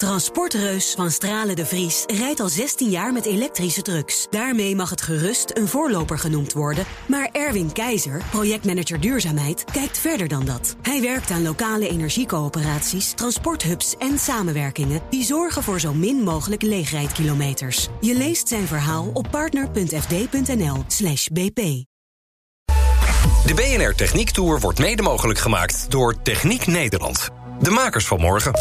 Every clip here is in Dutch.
Transportreus van Stralen de Vries rijdt al 16 jaar met elektrische trucks. Daarmee mag het gerust een voorloper genoemd worden. Maar Erwin Keizer, projectmanager duurzaamheid, kijkt verder dan dat. Hij werkt aan lokale energiecoöperaties, transporthubs en samenwerkingen... die zorgen voor zo min mogelijk leegrijdkilometers. Je leest zijn verhaal op partner.fd.nl bp. De BNR Techniek Tour wordt mede mogelijk gemaakt door Techniek Nederland. De makers van morgen.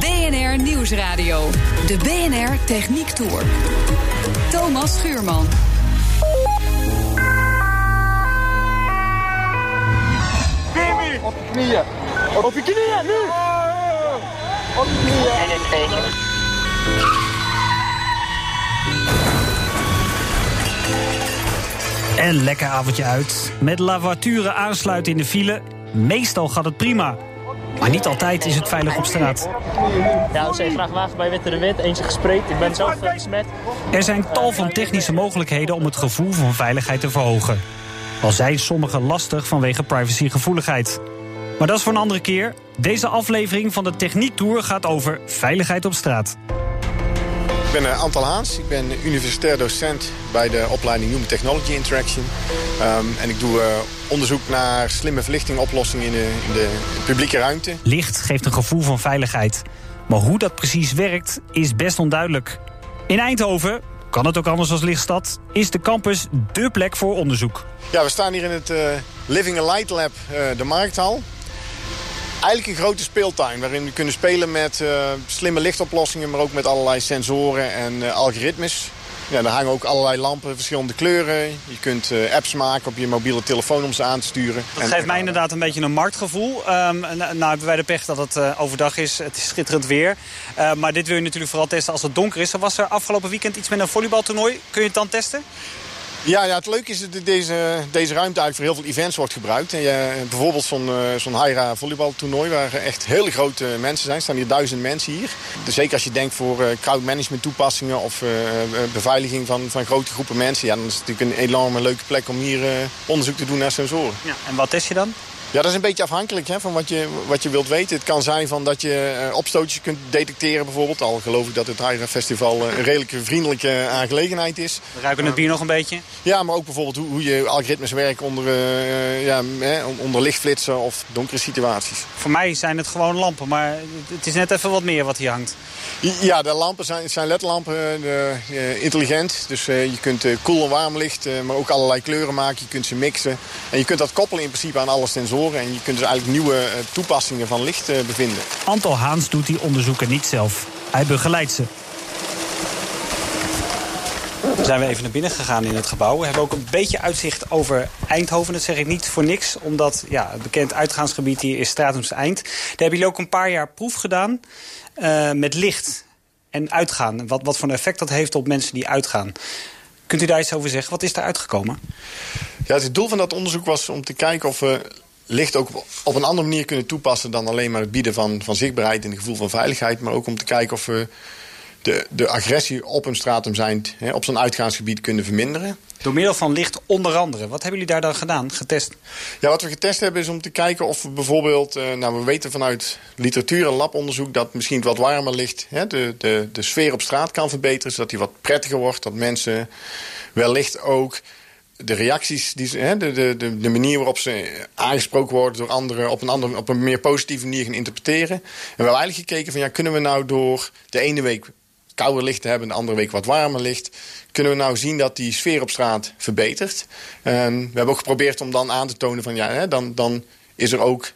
BNR Nieuwsradio. De BNR Techniek Tour. Thomas Schuurman. Op je knieën. Op je knieën, nu! Op je knieën. En lekker avondje uit. Met La Voiture aansluiten in de file. Meestal gaat het prima. Maar niet altijd is het veilig op straat. Ja, we graag wagen bij Witte de Wit. Eentje gespreid. Ik ben zelf besmet. Er zijn tal van technische mogelijkheden om het gevoel van veiligheid te verhogen. Al zijn sommige lastig vanwege privacygevoeligheid. Maar dat is voor een andere keer. Deze aflevering van de Techniek Tour gaat over veiligheid op straat. Ik ben Antal Haans. Ik ben universitair docent bij de opleiding Human Technology Interaction. Um, en ik doe uh, onderzoek naar slimme verlichtingoplossingen in de, in de publieke ruimte. Licht geeft een gevoel van veiligheid. Maar hoe dat precies werkt, is best onduidelijk. In Eindhoven, kan het ook anders als lichtstad, is de campus dé plek voor onderzoek. Ja, we staan hier in het uh, Living a Light Lab, uh, de Markthal eigenlijk een grote speeltuin waarin we kunnen spelen met uh, slimme lichtoplossingen... maar ook met allerlei sensoren en uh, algoritmes. Ja, er hangen ook allerlei lampen, verschillende kleuren. Je kunt uh, apps maken op je mobiele telefoon om ze aan te sturen. Dat geeft mij inderdaad een beetje een marktgevoel. Um, nou hebben wij de pech dat het overdag is. Het is schitterend weer. Maar dit wil je natuurlijk vooral testen als het donker is. Er was er afgelopen weekend iets met een volleybaltoernooi. Kun je het dan testen? Ja, ja, het leuke is dat deze, deze ruimte eigenlijk voor heel veel events wordt gebruikt. En bijvoorbeeld zo'n uh, zo'n Haira volleybaltoernooi waar echt hele grote mensen zijn. Er staan hier duizend mensen hier. Dus zeker als je denkt voor uh, crowdmanagement toepassingen of uh, beveiliging van, van grote groepen mensen. Ja, dan is het natuurlijk een enorme leuke plek om hier onderzoek te doen naar sensoren. Ja, en wat test je dan? Ja, dat is een beetje afhankelijk hè, van wat je, wat je wilt weten. Het kan zijn van dat je uh, opstootjes kunt detecteren bijvoorbeeld. Al geloof ik dat het Haira Festival uh, een redelijk vriendelijke aangelegenheid is. We ruiken het bier nog een beetje? Ja, maar ook bijvoorbeeld hoe, hoe je algoritmes werken onder, uh, ja, onder lichtflitsen of donkere situaties. Voor mij zijn het gewoon lampen, maar het is net even wat meer wat hier hangt. Ja, de lampen zijn, zijn ledlampen, de, intelligent. Dus je kunt koel en warm licht, maar ook allerlei kleuren maken. Je kunt ze mixen. En je kunt dat koppelen in principe aan alle sensoren en je kunt dus eigenlijk nieuwe toepassingen van licht bevinden. Antal Haans doet die onderzoeken niet zelf. Hij begeleidt ze. Dan zijn we even naar binnen gegaan in het gebouw. We hebben ook een beetje uitzicht over Eindhoven. Dat zeg ik niet voor niks, omdat ja, het bekend uitgaansgebied hier is Stratums Eind. Daar hebben jullie ook een paar jaar proef gedaan uh, met licht en uitgaan. Wat, wat voor een effect dat heeft op mensen die uitgaan. Kunt u daar iets over zeggen? Wat is daar uitgekomen? Ja, het doel van dat onderzoek was om te kijken of we licht ook op een andere manier kunnen toepassen... dan alleen maar het bieden van, van zichtbaarheid en het gevoel van veiligheid. Maar ook om te kijken of we de, de agressie op een stratum zijn, hè, op zo'n uitgaansgebied kunnen verminderen. Door middel van licht onder andere. Wat hebben jullie daar dan gedaan, getest? Ja, wat we getest hebben is om te kijken of we bijvoorbeeld... Uh, nou, we weten vanuit literatuur en labonderzoek... dat misschien het wat warmer licht hè, de, de, de sfeer op straat kan verbeteren... zodat die wat prettiger wordt, dat mensen wellicht ook de reacties, die ze, hè, de, de, de manier waarop ze aangesproken worden door anderen op een, andere, op een meer positieve manier gaan interpreteren. En we hebben eigenlijk gekeken van ja, kunnen we nou door de ene week kouder licht te hebben, de andere week wat warmer licht, kunnen we nou zien dat die sfeer op straat verbetert. En we hebben ook geprobeerd om dan aan te tonen van ja, hè, dan, dan is er ook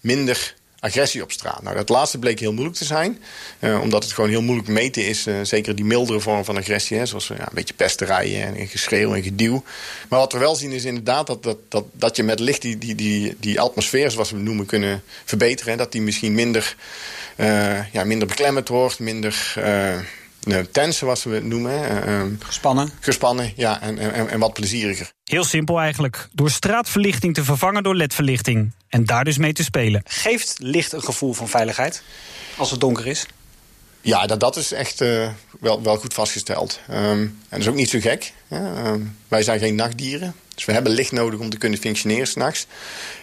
minder agressie op straat. Nou, dat laatste bleek heel moeilijk te zijn. Uh, omdat het gewoon heel moeilijk meten is. Uh, zeker die mildere vorm van agressie. Hè, zoals ja, een beetje pesterijen en geschreeuw en geduw. Maar wat we wel zien is inderdaad dat, dat, dat, dat je met licht die, die, die, die atmosfeer, zoals we het noemen, kunnen verbeteren. Dat die misschien minder, ja, minder beklemmend wordt. Minder tense, zoals we het noemen. Um, gespannen. Gespannen, ja. En, en, en wat plezieriger. Heel simpel eigenlijk. Door straatverlichting te vervangen door ledverlichting. En daar dus mee te spelen. Geeft licht een gevoel van veiligheid? Als het donker is? Ja, dat, dat is echt uh, wel, wel goed vastgesteld. Um, en dat is ook niet zo gek. Um, wij zijn geen nachtdieren. Dus we hebben licht nodig om te kunnen functioneren s'nachts.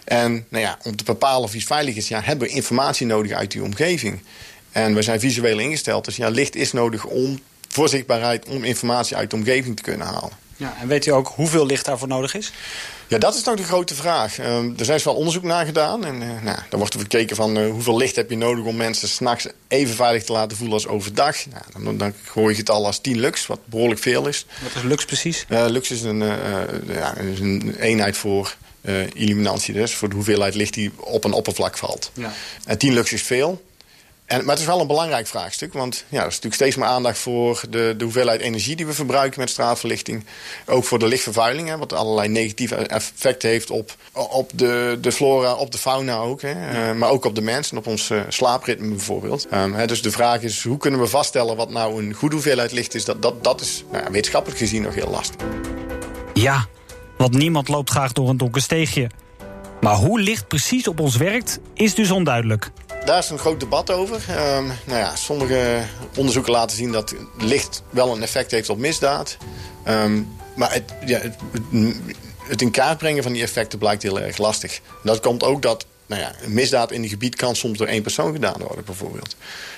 En nou ja, om te bepalen of iets veilig is... Ja, hebben we informatie nodig uit die omgeving. En we zijn visueel ingesteld. Dus ja, licht is nodig om voor zichtbaarheid, om informatie uit de omgeving te kunnen halen. Ja, en weet u ook hoeveel licht daarvoor nodig is? Ja, dat is nog de grote vraag. Ehm, er zijn wel onderzoek naar gedaan. En uh, nou, dan wordt er gekeken van uh, hoeveel licht heb je nodig om mensen s'nachts even veilig te laten voelen als overdag. Nou, dan, dan gooi je het al als 10 lux, wat behoorlijk veel is. Wat is lux precies? Uh, lux is een, ja, is een eenheid voor illuminatie, dus voor de hoeveelheid licht die op een oppervlak valt. Ja. En 10 lux is veel. En, maar het is wel een belangrijk vraagstuk. Want ja, er is natuurlijk steeds meer aandacht voor de, de hoeveelheid energie die we verbruiken met straatverlichting. Ook voor de lichtvervuiling, hè, wat allerlei negatieve effecten heeft op, op de, de flora, op de fauna ook. Hè, uh, maar ook op de mensen, op ons uh, slaapritme bijvoorbeeld. Um, hè, dus de vraag is, hoe kunnen we vaststellen wat nou een goede hoeveelheid licht is? Dat, dat, dat is nou, wetenschappelijk gezien nog heel lastig. Ja, want niemand loopt graag door een donker steegje. Maar hoe licht precies op ons werkt, is dus onduidelijk. Daar is een groot debat over. Um, nou ja, sommige onderzoeken laten zien dat licht wel een effect heeft op misdaad. Um, maar het, ja, het, het, in kaart brengen van die effecten blijkt heel erg lastig. Dat komt ook dat nou ja, een misdaad in een gebied kan soms door één persoon gedaan worden, bijvoorbeeld.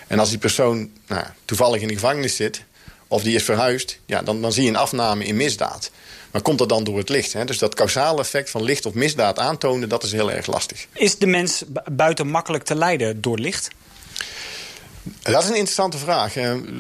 En als die persoon nou, toevallig in de gevangenis zit, of die is verhuisd, ja, dan, dan zie je een afname in misdaad. Maar komt dat dan door het licht? Hè? Dus dat causale effect van licht of misdaad aantonen, dat is heel erg lastig. Is de mens buiten makkelijk te leiden door licht? Dat is een interessante vraag.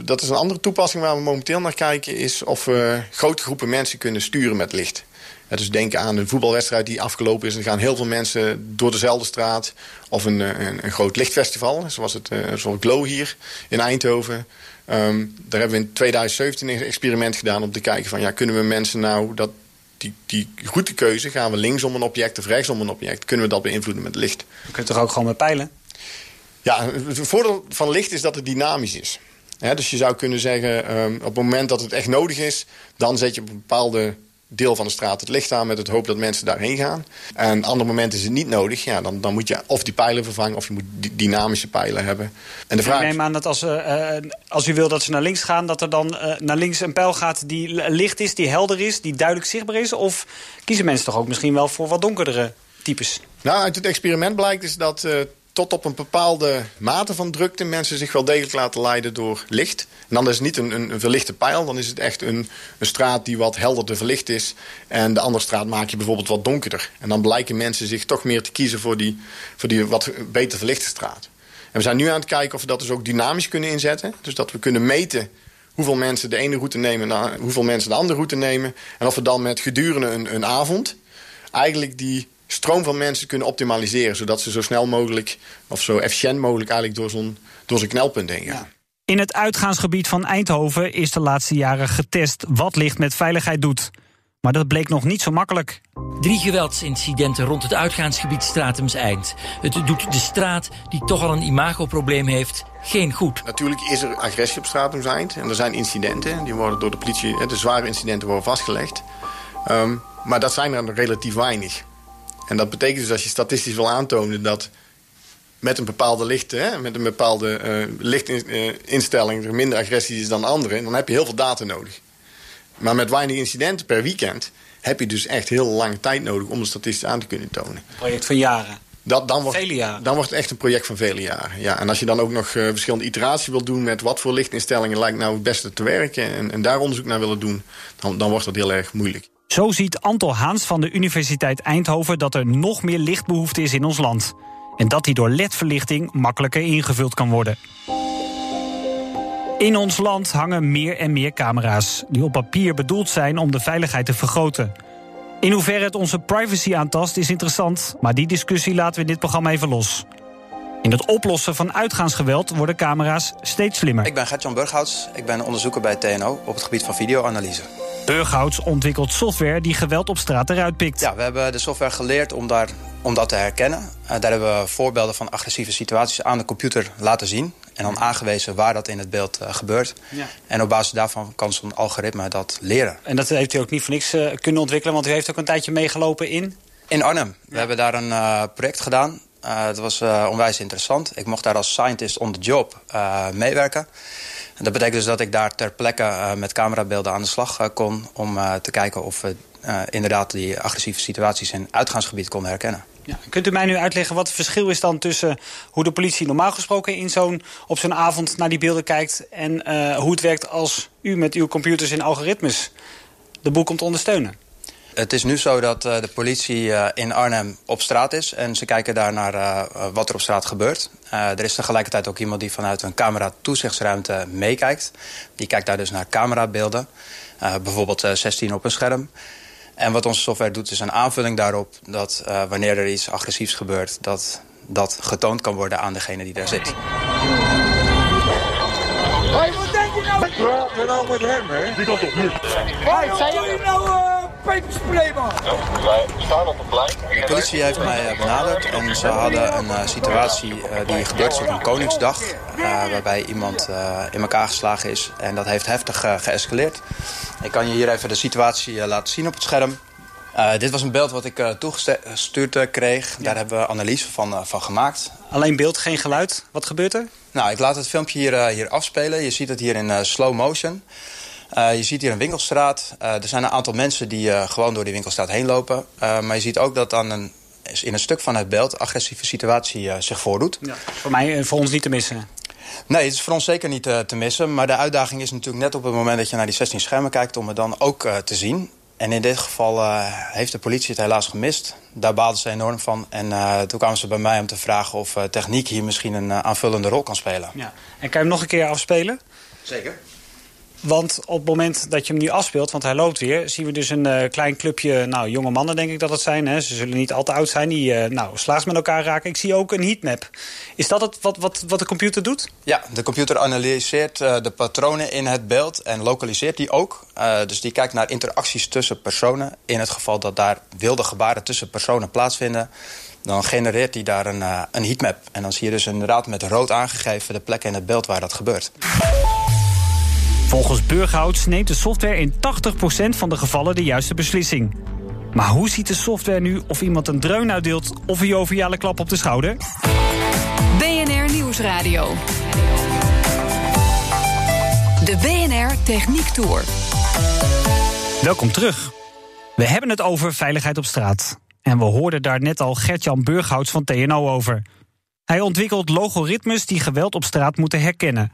Dat is een andere toepassing waar we momenteel naar kijken... is of we grote groepen mensen kunnen sturen met licht. Dus denk aan een voetbalwedstrijd die afgelopen is. Er gaan heel veel mensen door dezelfde straat. Of een, een, een groot lichtfestival, zoals het zoals Glow hier in Eindhoven. Um, daar hebben we in 2017 een experiment gedaan om te kijken van... ja, kunnen we mensen nou dat die, die routekeuze... gaan we linksom een object of rechtsom een object... kunnen we dat beïnvloeden met licht. Je kunt toch ook gewoon met pijlen? Ja, het voordeel van licht is dat het dynamisch is. dus je zou kunnen zeggen, um, op het moment dat het echt nodig is... dan zet je op een bepaalde deel van de straat het licht aan... met het hoop dat mensen daarheen gaan. En op andere momenten is het niet nodig. Ja, dan, dan moet je of die pijlen vervangen... of je moet dynamische pijlen hebben. En de vraag... Ik neem aan dat als, uh, als u wil dat ze naar links gaan... dat er dan uh, naar links een pijl gaat die licht is, die helder is... die duidelijk zichtbaar is? Of kiezen mensen toch ook misschien wel voor wat donkerdere types? Nou, uit het experiment blijkt is dat tot op een bepaalde mate van drukte mensen zich wel degelijk laten leiden door licht. En dan is het niet een, een, verlichte pijl, dan is het echt een, een straat die wat helderder verlicht is. En de andere straat maak je bijvoorbeeld wat donkerder. En dan blijken mensen zich toch meer te kiezen voor die, voor die wat beter verlichte straat. En we zijn nu aan het kijken of we dat dus ook dynamisch kunnen inzetten. Dus dat we kunnen meten hoeveel mensen de ene route nemen en hoeveel mensen de andere route nemen. En of we dan met gedurende een, een avond eigenlijk die stroom van mensen kunnen optimaliseren. Zodat ze zo snel mogelijk of zo efficiënt mogelijk eigenlijk door zo'n door zo'n knelpunt heen gaan. In het uitgaansgebied van Eindhoven is de laatste jaren getest wat licht met veiligheid doet. Maar dat bleek nog niet zo makkelijk. Drie geweldsincidenten rond het uitgaansgebied Stratums Eind. Het doet de straat, die toch al een imagoprobleem heeft, geen goed. Natuurlijk is er agressie op Stratums Eind. En er zijn incidenten, die worden door de politie, de zware incidenten worden vastgelegd. Um, maar dat zijn er relatief weinig. En dat betekent dus als je statistisch wil aantonen dat met een bepaalde licht, hè, met een bepaalde uh, lichtinstelling er minder agressie is dan anderen, dan heb je heel veel data nodig. Maar met weinig incidenten per weekend heb je dus echt heel lange tijd nodig om de statistisch aan te kunnen tonen. Een project van jaren. Dat, dan, wordt, vele jaren. dan wordt het echt een project van vele jaren. Ja, en als je dan ook nog uh, verschillende iteraties wil doen met wat voor lichtinstellingen lijkt nou het beste te werken en, en daar onderzoek naar willen doen, dan, dan wordt dat heel erg moeilijk. Zo ziet Anton Haans van de Universiteit Eindhoven dat er nog meer lichtbehoefte is in ons land. En dat die door ledverlichting makkelijker ingevuld kan worden. In ons land hangen meer en meer camera's die op papier bedoeld zijn om de veiligheid te vergroten. In hoeverre het onze privacy aantast is interessant, maar die discussie laten we in dit programma even los. In het oplossen van uitgaansgeweld worden camera's steeds slimmer. Ik ben Gertjan Burghouts, ik ben onderzoeker bij TNO op het gebied van videoanalyse. Burghouts ontwikkelt software die geweld op straat eruit pikt. Ja, we hebben de software geleerd om, daar, om dat te herkennen. Uh, daar hebben we voorbeelden van agressieve situaties aan de computer laten zien. En dan aangewezen waar dat in het beeld uh, gebeurt. Ja. En op basis daarvan kan zo'n algoritme dat leren. En dat heeft u ook niet voor niks uh, kunnen ontwikkelen... want u heeft ook een tijdje meegelopen in... In Arnhem. We hebben daar een project gedaan. het was onwijs interessant. Ik mocht daar als scientist on the job meewerken dat betekent dus dat ik daar ter plekke uh, met camerabeelden aan de slag uh, kon... om uh, te kijken of we inderdaad die agressieve situaties in uitgaansgebied konden herkennen. Ja. Kunt u mij nu uitleggen wat het verschil is dan tussen hoe de politie normaal gesproken in zo'n, op zo'n avond naar die beelden kijkt en hoe het werkt als u met uw computers en algoritmes de boel komt ondersteunen? Het is nu zo dat uh, de politie uh, in Arnhem op straat is. En ze kijken daar naar uh, wat er op straat gebeurt. er is tegelijkertijd ook iemand die vanuit een camera-toezichtsruimte meekijkt. Die kijkt daar dus naar camerabeelden. bijvoorbeeld 16 op een scherm. En wat onze software doet is een aanvulling daarop... dat wanneer er iets agressiefs gebeurt... dat dat getoond kan worden aan degene die daar zit. Hey, wat denk je nou? Nou met hem, hè? Die kan toch niet? Hey, zijn jullie nou uh, peperspray, man? Wij staan op het plein. De politie heeft mij benaderd en ze hadden een uh, situatie uh, die gebeurd is op een Koningsdag. waarbij iemand in elkaar geslagen is en dat heeft heftig geëscaleerd. Ik kan je hier even de situatie laten zien op het scherm. Uh, dit was een beeld wat ik uh, toegestuurd uh, kreeg. Ja. Daar hebben we analyse van, van gemaakt. Alleen beeld, geen geluid. Wat gebeurt er? Nou, ik laat het filmpje hier, hier afspelen. Je ziet het hier in slow motion. Je ziet hier een winkelstraat. er zijn een aantal mensen die gewoon door die winkelstraat heen lopen. maar je ziet ook dat dan een, in een stuk van het beeld... een agressieve situatie zich voordoet. Ja. Voor mij en voor ons niet te missen. Nee, het is voor ons zeker niet te missen. Maar de uitdaging is natuurlijk net op het moment dat je naar die 16 schermen kijkt... om het dan ook te zien. En in dit geval uh, heeft de politie het helaas gemist. Daar baalden ze enorm van. En uh, toen kwamen ze bij mij om te vragen of uh, techniek hier misschien een aanvullende rol kan spelen. Ja. En kan je hem nog een keer afspelen? Zeker. Want op het moment dat je hem nu afspeelt, want hij loopt weer... zien we dus een uh, klein clubje, nou, jonge mannen denk ik dat het zijn. Hè? Ze zullen niet al te oud zijn, die uh, nou, slaags met elkaar raken. Ik zie ook een heatmap. Is dat het wat, wat, wat de computer doet? Ja, de computer analyseert uh, de patronen in het beeld en lokaliseert die ook. dus die kijkt naar interacties tussen personen. In het geval dat daar wilde gebaren tussen personen plaatsvinden... dan genereert hij daar een, een heatmap. En dan zie je dus inderdaad met rood aangegeven... de plekken in het beeld waar dat gebeurt. Volgens Burghouts neemt de software in 80% van de gevallen de juiste beslissing. Maar hoe ziet de software nu of iemand een dreun uitdeelt of een joviale klap op de schouder? BNR Nieuwsradio. De BNR Techniek Tour. Welkom terug. We hebben het over veiligheid op straat. En we hoorden daar net al Gertjan Burghouts van TNO over. Hij ontwikkelt logaritmes die geweld op straat moeten herkennen.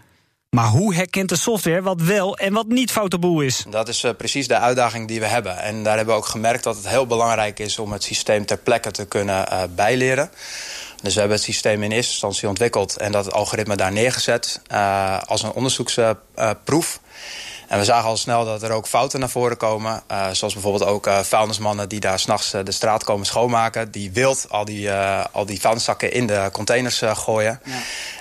Maar hoe herkent de software wat wel en wat niet foute boel is? Dat is uh, precies de uitdaging die we hebben. En daar hebben we ook gemerkt dat het heel belangrijk is om het systeem ter plekke te kunnen uh, bijleren. Dus we hebben het systeem in eerste instantie ontwikkeld en dat algoritme daar neergezet uh, als een onderzoeksproef. En we zagen al snel dat er ook fouten naar voren komen. Uh, zoals bijvoorbeeld ook uh, vuilnismannen die daar s'nachts uh, de straat komen schoonmaken. Die wild al die, al die vuilniszakken in de containers gooien. Ja.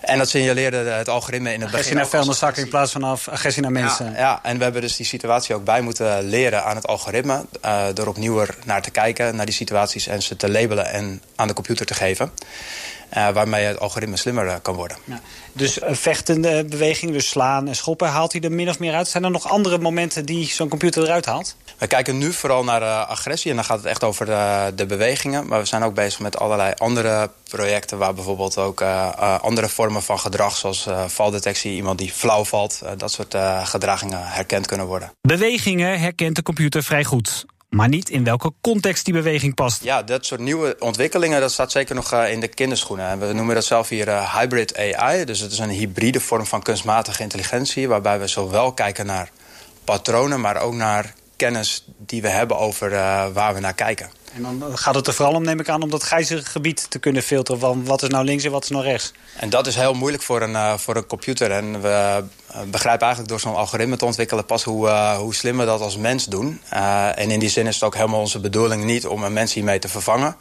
En dat signaleerde het algoritme in het agressie begin. naar vuilniszakken in plaats van agressie naar mensen. Ja, ja, en we hebben dus die situatie ook bij moeten leren aan het algoritme. door opnieuw naar te kijken, naar die situaties en ze te labelen en aan de computer te geven. Uh, waarmee het algoritme slimmer uh, kan worden. Ja. Dus een vechtende beweging, dus slaan en schoppen, haalt hij er min of meer uit? Zijn er nog andere momenten die zo'n computer eruit haalt? We kijken nu vooral naar agressie en dan gaat het echt over de, bewegingen. Maar we zijn ook bezig met allerlei andere projecten... waar bijvoorbeeld ook andere vormen van gedrag, zoals valdetectie... iemand die flauw valt, dat soort gedragingen herkend kunnen worden. Bewegingen herkent de computer vrij goed maar niet in welke context die beweging past. Ja, dat soort nieuwe ontwikkelingen, dat staat zeker nog in de kinderschoenen. We noemen dat zelf hier uh, hybrid AI. Dus het is een hybride vorm van kunstmatige intelligentie... waarbij we zowel kijken naar patronen, maar ook naar kennis die we hebben over uh, waar we naar kijken. En dan gaat het er vooral om, neem ik aan, om dat grijzige gebied te kunnen filteren. Van wat is nou links en wat is nou rechts. En dat is heel moeilijk voor een, uh, voor een computer. En we uh, begrijpen eigenlijk door zo'n algoritme te ontwikkelen... pas hoe, uh, hoe slim we dat als mens doen. en in die zin is het ook helemaal onze bedoeling niet om een mens hiermee te vervangen.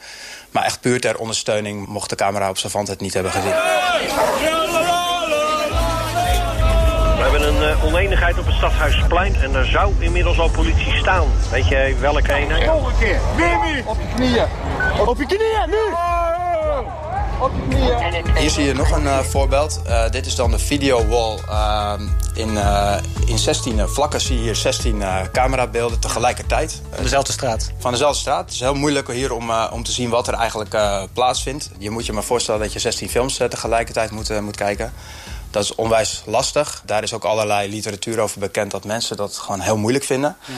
Maar echt puur ter ondersteuning mocht de camera-observant het niet hebben gezien. Oneenigheid op het Stadhuisplein en daar zou inmiddels al politie staan. Weet je welke eenheid? Nog een keer, Wimmy! Op je knieën! Op je knieën, nu! Op je knieën! Hier zie je nog een uh, voorbeeld. Uh, dit is dan de video wall. in, in 16 vlakken zie je hier 16 camerabeelden tegelijkertijd. Van dezelfde straat? Van dezelfde straat. Het is heel moeilijk hier om, om te zien wat er eigenlijk plaatsvindt. Je moet je maar voorstellen dat je 16 films tegelijkertijd moet, moet kijken. Dat is onwijs lastig. Daar is ook allerlei literatuur over bekend dat mensen dat gewoon heel moeilijk vinden. Ja.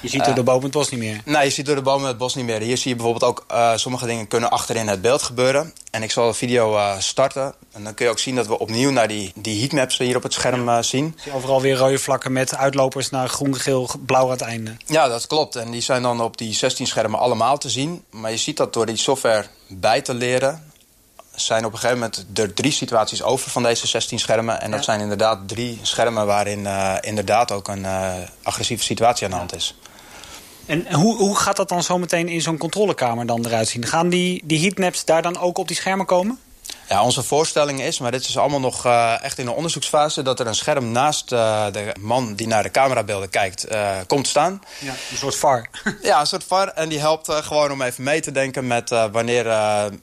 Je ziet door de bomen het bos niet meer. Nee, je ziet door de bomen het bos niet meer. Hier zie je bijvoorbeeld ook uh, sommige dingen kunnen achterin het beeld gebeuren. En ik zal de video uh, starten. En dan kun je ook zien dat we opnieuw naar die, die heatmaps hier op het scherm uh, zien. Zie overal weer rode vlakken met uitlopers naar groen, geel, blauw aan het einde. Ja, dat klopt. En die zijn dan op die 16 schermen allemaal te zien. Maar je ziet dat door die software bij te leren zijn op een gegeven moment er drie situaties over van deze 16 schermen. En dat zijn inderdaad drie schermen waarin uh, inderdaad ook een uh, agressieve situatie aan de hand is. En hoe, hoe gaat dat dan zo meteen in zo'n controlekamer dan eruit zien? Gaan die, die heatmaps daar dan ook op die schermen komen? Ja, onze voorstelling is, maar dit is allemaal nog uh, echt in de onderzoeksfase... dat er een scherm naast uh, de man die naar de camerabeelden kijkt uh, komt staan. Ja, een soort VAR. ja, een soort VAR. En die helpt gewoon om even mee te denken met wanneer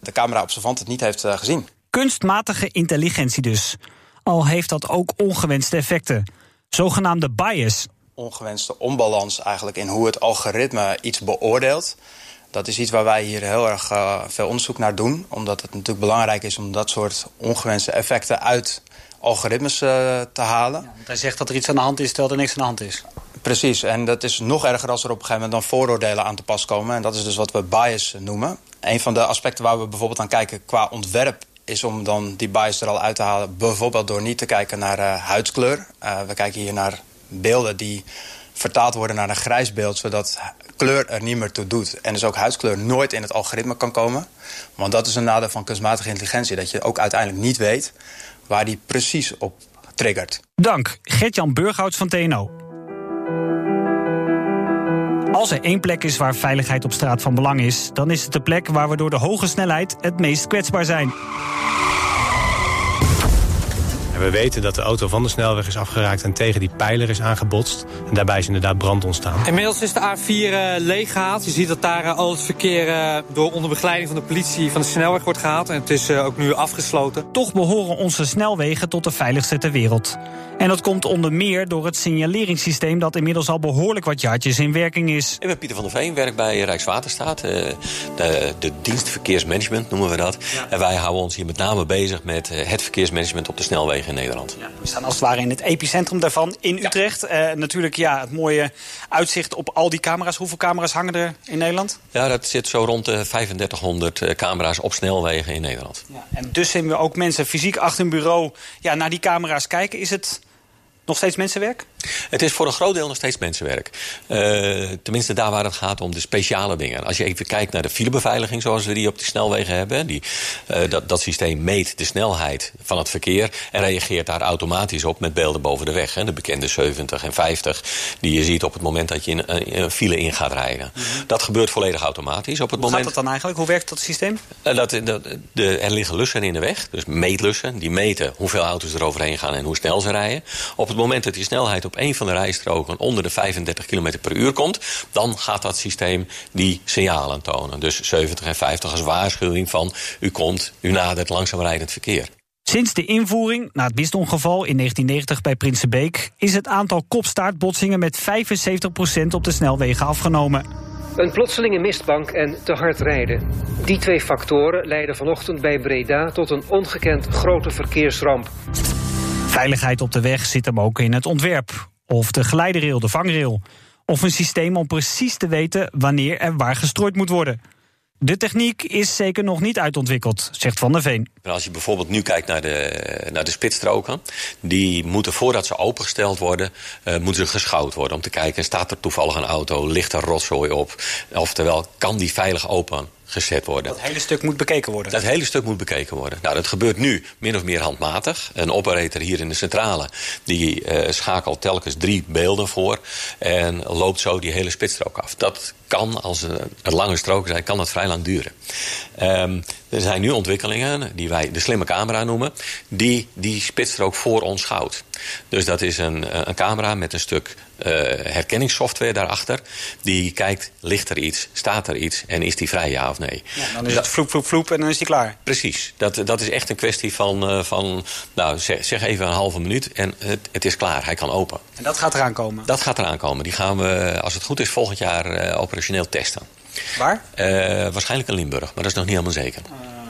de camera-observant het niet heeft gezien. Kunstmatige intelligentie dus. Al heeft dat ook ongewenste effecten. Zogenaamde bias. Ongewenste onbalans eigenlijk in hoe het algoritme iets beoordeelt... Dat is iets waar wij hier heel erg uh, veel onderzoek naar doen. Omdat het natuurlijk belangrijk is om dat soort ongewenste effecten uit algoritmes uh, te halen. Ja, want hij zegt dat er iets aan de hand is, terwijl er niks aan de hand is. Precies, en dat is nog erger als er op een gegeven moment dan vooroordelen aan te pas komen. En dat is dus wat we bias noemen. Een van de aspecten waar we bijvoorbeeld aan kijken qua ontwerp is om dan die bias er al uit te halen. Bijvoorbeeld door niet te kijken naar uh, huidskleur. We kijken hier naar beelden die vertaald worden naar een grijs beeld... zodat kleur er niet meer toe doet. En dus ook huidskleur nooit in het algoritme kan komen. Want dat is een nadeel van kunstmatige intelligentie. Dat je ook uiteindelijk niet weet waar die precies op triggert. Dank, Gert-Jan Burghouts van TNO. Als er één plek is waar veiligheid op straat van belang is... dan is het de plek waar we door de hoge snelheid het meest kwetsbaar zijn. We weten dat de auto van de snelweg is afgeraakt en tegen die pijler is aangebotst. En daarbij is inderdaad brand ontstaan. Inmiddels is de A4 uh, leeggehaald. Je ziet dat daar uh, al het verkeer uh, door onder begeleiding van de politie van de snelweg wordt gehaald. En het is ook nu afgesloten. Toch behoren onze snelwegen tot de veiligste ter wereld. En dat komt onder meer door het signaleringssysteem dat inmiddels al behoorlijk wat jaartjes in werking is. Ik ben Pieter van der Veen, werk bij Rijkswaterstaat. De, de dienst verkeersmanagement noemen we dat. Ja. En wij houden ons hier met name bezig met het verkeersmanagement op de snelwegen in Nederland. Ja, we staan als het ware in het epicentrum daarvan in Utrecht. Ja. Uh, natuurlijk ja, het mooie uitzicht op al die camera's. Hoeveel camera's hangen er in Nederland? Ja, dat zit zo rond de 3500 camera's op snelwegen in Nederland. Ja, en dus zien we ook mensen fysiek achter een bureau ja, naar die camera's kijken. Is het nog steeds mensenwerk? Het is voor een groot deel nog steeds mensenwerk. Uh, tenminste daar waar het gaat om de speciale dingen. Als je even kijkt naar de filebeveiliging zoals we die op de snelwegen hebben. Die, uh, dat, dat systeem meet de snelheid van het verkeer. En reageert daar automatisch op met beelden boven de weg. Hè. De bekende 70 en 50 die je ziet op het moment dat je in, in een file in gaat rijden. Mm -hmm. Dat gebeurt volledig automatisch. Op het Hoe moment... gaat dat dan eigenlijk? Hoe werkt dat systeem? Dat, dat, de, er liggen lussen in de weg. Dus meetlussen. Die meten hoeveel auto's er overheen gaan en hoe snel ze rijden. Op het moment dat die snelheid op een van de rijstroken onder de 35 km per uur komt, dan gaat dat systeem die signalen tonen. Dus 70 en 50 als waarschuwing van u komt, u nadert langzaam rijdend verkeer. Sinds de invoering, na het bistongeval in 1990 bij Prinsenbeek, is het aantal kopstaartbotsingen met 75% op de snelwegen afgenomen. Een plotselinge mistbank en te hard rijden. Die twee factoren leiden vanochtend bij Breda tot een ongekend grote verkeersramp. Veiligheid op de weg zit hem ook in het ontwerp. Of de geleiderrail, de vangrail. Of een systeem om precies te weten wanneer en waar gestrooid moet worden. De techniek is zeker nog niet uitontwikkeld, zegt Van der Veen. Als je bijvoorbeeld nu kijkt naar de, naar de spitsstroken... die moeten voordat ze opengesteld worden, uh, moeten ze geschouwd worden... om te kijken, staat er toevallig een auto, ligt er rotzooi op... oftewel, kan die veilig open gezet worden. Dat hele stuk moet bekeken worden? Dat hele stuk moet bekeken worden. Nou, dat gebeurt nu min of meer handmatig. Een operator hier in de centrale die uh, schakelt telkens drie beelden voor... en loopt zo die hele spitsstrook af. Dat kan, als het lange stroken zijn, kan dat vrij lang duren. Um, er zijn nu ontwikkelingen, die wij de slimme camera noemen... die die spitsstrook voor ons schouwt. Dus dat is een, een camera met een stuk uh, herkenningssoftware daarachter... die kijkt, ligt er iets, staat er iets en is die vrij, ja of nee? Ja, dan is het vloep, vloep, vloep en dan is die klaar. Precies. Dat, dat is echt een kwestie van, uh, van nou, zeg, zeg, even een halve minuut en het, het, is klaar. Hij kan open. En dat gaat eraan komen? Dat gaat eraan komen. Die gaan we, als het goed is, volgend jaar uh, operationeel testen. Waar? waarschijnlijk in Limburg, maar dat is nog niet helemaal zeker.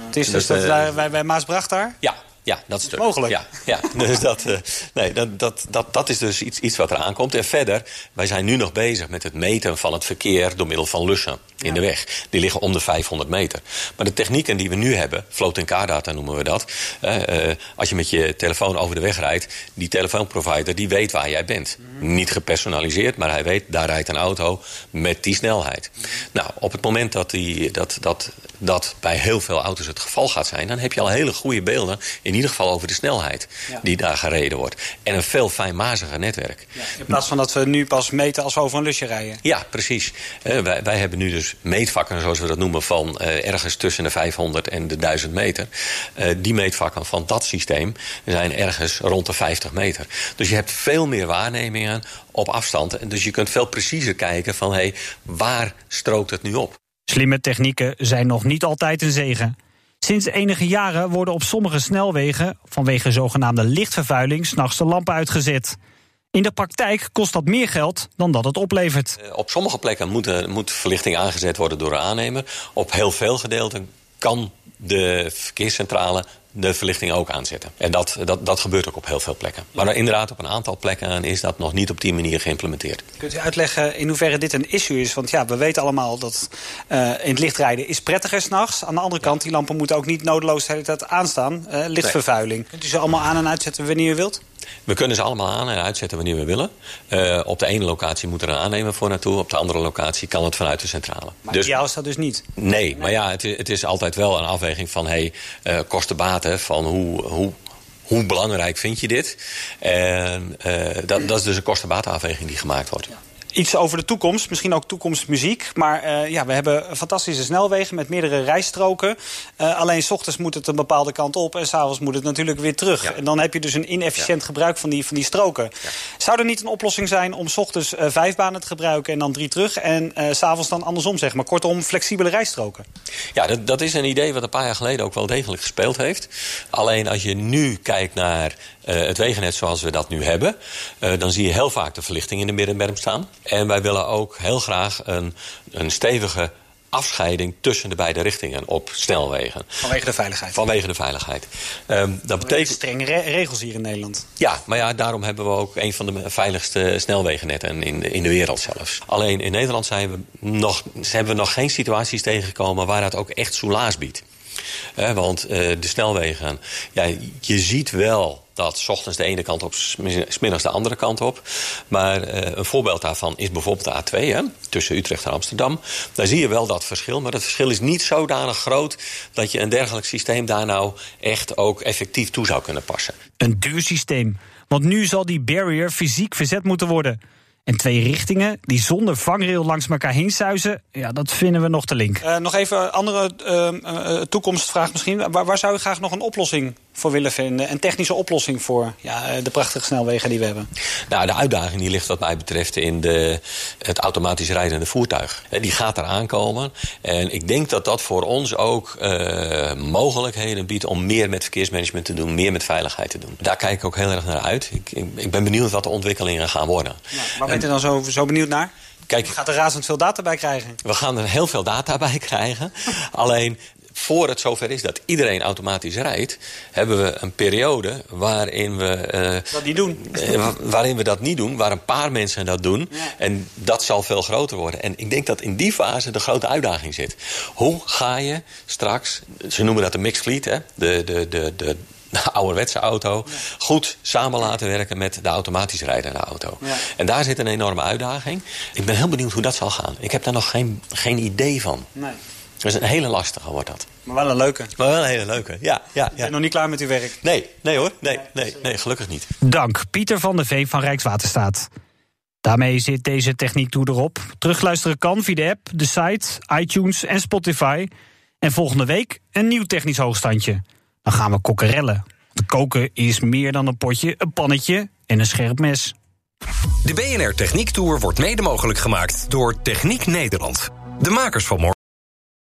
het is dus, dus dat, bij, bij Maasbracht daar? Ja, Ja, dat stuk. Mogelijk. Ja, ja. Dus dat, uh, nee, dat, dat, dat, dat is dus iets, iets wat eraan komt. En verder, wij zijn nu nog bezig met het meten van het verkeer door middel van lussen in ja. de weg. Die liggen om de 500 meter. Maar de technieken die we nu hebben, floating car data noemen we dat. Uh, uh, als je met je telefoon over de weg rijdt, die telefoonprovider die weet waar jij bent. Mm. Niet gepersonaliseerd, maar hij weet, daar rijdt een auto met die snelheid. Mm. Nou, op het moment dat, die, dat, dat, dat bij heel veel auto's het geval gaat zijn, dan heb je al hele goede beelden. In ieder geval over de snelheid ja. die daar gereden wordt. En een veel fijnmaziger netwerk. Ja, in plaats van dat we nu pas meten als we over een lusje rijden. Ja, precies. Uh, wij, wij hebben nu dus meetvakken, zoals we dat noemen, van uh, ergens tussen de 500 en de 1000 meter. Uh, die meetvakken van dat systeem zijn ergens rond de 50 meter. Dus je hebt veel meer waarnemingen op afstand. En dus je kunt veel preciezer kijken van hé, hey, waar strookt het nu op? Slimme technieken zijn nog niet altijd een zegen. Sinds enige jaren worden op sommige snelwegen vanwege zogenaamde lichtvervuiling s'nachts de lampen uitgezet. In de praktijk kost dat meer geld dan dat het oplevert. Op sommige plekken moet, moet verlichting aangezet worden door de aannemer. Op heel veel gedeelten kan de verkeerscentrale de verlichting ook aanzetten. En dat, dat, dat gebeurt ook op heel veel plekken. Maar inderdaad, op een aantal plekken is dat nog niet op die manier geïmplementeerd. Kunt u uitleggen in hoeverre dit een issue is? Want ja, we weten allemaal dat uh, in het licht rijden is prettiger s'nachts. Aan de andere kant, die lampen moeten ook niet nodeloos de hele tijd aanstaan. Uh, lichtvervuiling. Nee. Kunt u ze allemaal aan en uitzetten wanneer u wilt? We kunnen ze allemaal aan en uitzetten wanneer we willen. Uh, op de ene locatie moet er een aannemer voor naartoe. Op de andere locatie kan het vanuit de centrale. Maar dus, jou is dat dus niet? Nee, nee. maar ja, het is, het is, altijd wel een afweging van... Hey, uh, kosten-baten, van hoe, hoe, hoe belangrijk vind je dit? En uh, dat, dat is dus een kosten-batenafweging die gemaakt wordt. Ja iets over de toekomst. Misschien ook toekomstmuziek. Maar uh, ja, we hebben fantastische snelwegen met meerdere rijstroken. Uh, alleen s ochtends moet het een bepaalde kant op. En s'avonds moet het natuurlijk weer terug. Ja. En dan heb je dus een inefficiënt ja. gebruik van die, van die stroken. Ja. Zou er niet een oplossing zijn om s ochtends uh, vijf banen te gebruiken en dan drie terug? En s'avonds dan andersom, zeg maar. Kortom, flexibele rijstroken. Ja, dat, dat is een idee wat een paar jaar geleden ook wel degelijk gespeeld heeft. Alleen als je nu kijkt naar het wegennet zoals we dat nu hebben... Dan zie je heel vaak de verlichting in de middenberm staan. En wij willen ook heel graag een, een stevige afscheiding tussen de beide richtingen op snelwegen. Vanwege de veiligheid? Vanwege de veiligheid. Um, dat betekent... Strenge re regels hier in Nederland. Ja, maar ja, daarom hebben we ook een van de veiligste snelwegennetten in de, in de wereld zelfs. Alleen in Nederland zijn we nog, hebben we nog geen situaties tegengekomen... waar dat ook echt soelaas biedt. Want uh, de snelwegen, ja, je ziet wel dat s ochtends de ene kant op, smiddags de andere kant op. Maar uh, een voorbeeld daarvan is bijvoorbeeld de A2, hè, tussen Utrecht en Amsterdam. Daar zie je wel dat verschil, maar dat verschil is niet zodanig groot... dat je een dergelijk systeem daar nou echt ook effectief toe zou kunnen passen. Een duur systeem, want nu zal die barrier fysiek verzet moeten worden... En twee richtingen die zonder vangrail langs elkaar heen suizen, ja, dat vinden we nog te link. Uh, nog even een andere uh, uh, toekomstvraag misschien. Waar, waar, zou u graag nog een oplossing voor willen vinden? Een technische oplossing voor ja, de prachtige snelwegen die we hebben? Nou, de uitdaging die ligt wat mij betreft in de, het automatisch rijdende voertuig. Die gaat eraan komen. En ik denk dat dat voor ons ook mogelijkheden biedt om meer met verkeersmanagement te doen, meer met veiligheid te doen. Daar kijk ik ook heel erg naar uit. Ik, ik, ik ben benieuwd wat de ontwikkelingen gaan worden. Ja, bent u dan zo, zo benieuwd naar? Kijk, U gaat er razend veel data bij krijgen. We gaan er heel veel data bij krijgen. Alleen voor het zover is dat iedereen automatisch rijdt... hebben we een periode waarin we... Uh, dat niet doen. Uh, waarin we dat niet doen, waar een paar mensen dat doen. Ja. En dat zal veel groter worden. En ik denk dat in die fase de grote uitdaging zit. Hoe ga je straks... Ze noemen dat de mixed fleet, hè? De, de, de, de, de ouderwetse auto ja. goed samen laten werken met de automatisch rijdende auto. Ja. En daar zit een enorme uitdaging. Ik ben heel benieuwd hoe dat zal gaan. Ik heb daar nog geen, geen idee van. Nee. Dus een hele lastige wordt dat. Maar wel een leuke. Maar wel een hele leuke, ja. ja, ja. Nog niet klaar met uw werk? Nee, nee hoor. Nee, nee, nee, gelukkig niet. Dank, Pieter van de Vee van Rijkswaterstaat. Daarmee zit deze techniek toe erop. Terugluisteren kan via de app, de site, iTunes en Spotify. En volgende week een nieuw technisch hoogstandje. Dan gaan we kokkerellen. De koken is meer dan een potje, een pannetje en een scherp mes. De BNR Techniek Tour wordt mede mogelijk gemaakt door Techniek Nederland. De makers van morgen.